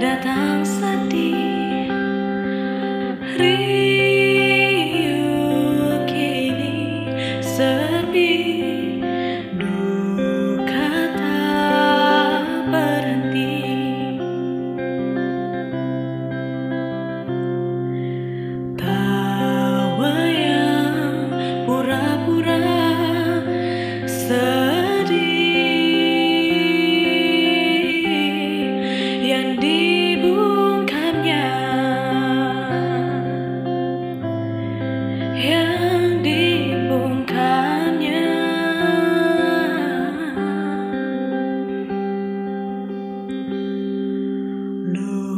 Datang sedih, rindu.